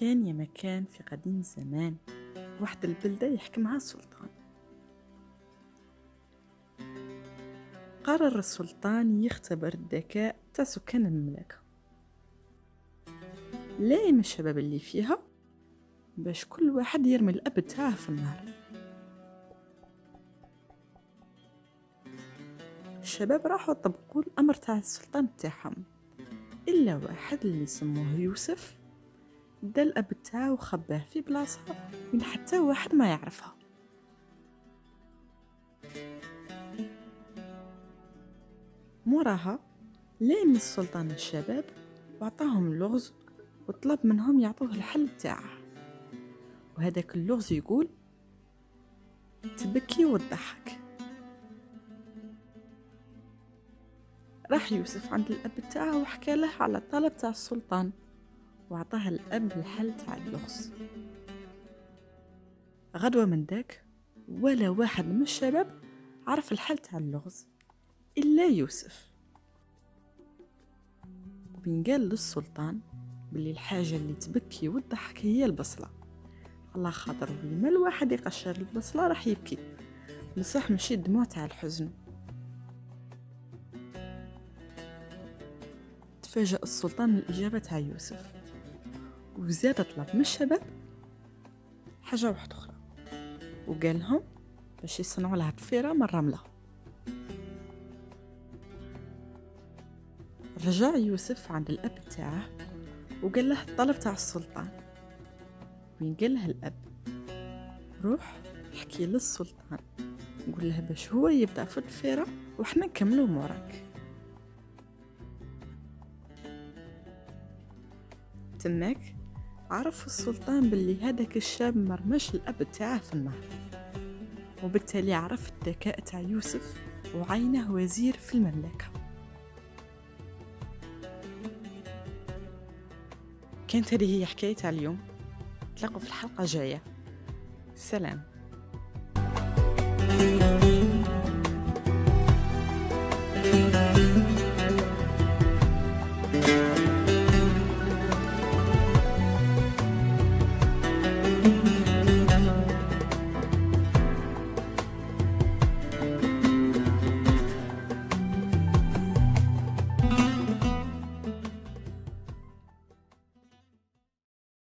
كان يا مكان في قديم زمان واحد البلدة يحكمها السلطان. قرر السلطان يختبر الذكاء تاع سكان المملكة. لايم الشباب اللي فيها باش كل واحد يرمي الأب تاعه في النار. الشباب راحوا طبقوا الأمر تاع السلطان تاعهم. إلا واحد اللي سموه يوسف دا الأب تاعو خباه في بلاصة وين حتى واحد ما يعرفها. موراها لام السلطان الشباب وعطاهم اللغز وطلب منهم يعطوه الحل تاعه وهذاك اللغز يقول تبكي وتضحك. راح يوسف عند الأب تاعه وحكى له على الطلب تاع السلطان. وعطاه الأب الحل تاع اللغز غدوة من داك ولا واحد من الشباب عرف الحل تاع اللغز إلا يوسف. وبين قال للسلطان بلي الحاجة اللي تبكي وتضحك هي البصلة. الله خاطر ما الواحد يقشر البصلة راح يبكي. بصح ماشي الدموع تاع الحزن. تفاجأ السلطان من الإجابة تاع يوسف. وزاد طلب من الشباب حاجة واحدة أخرى. وقال لهم باش يصنعوا لها ضفيرة من الرملة رجع يوسف عند الأب تاعه وقال له الطلب تاع السلطان. وين قال له الأب روح احكي للسلطان. قول له باش هو يبدأ في الضفيرة وحنا نكملو موراك. تماك؟ عرف السلطان باللي هذاك الشاب مرمش الأب تاعه في النهر وبالتالي عرف الذكاء تاع يوسف وعينه وزير في المملكة. كانت هذه هي حكاية اليوم. نتلاقوا في الحلقة الجاية. سلام.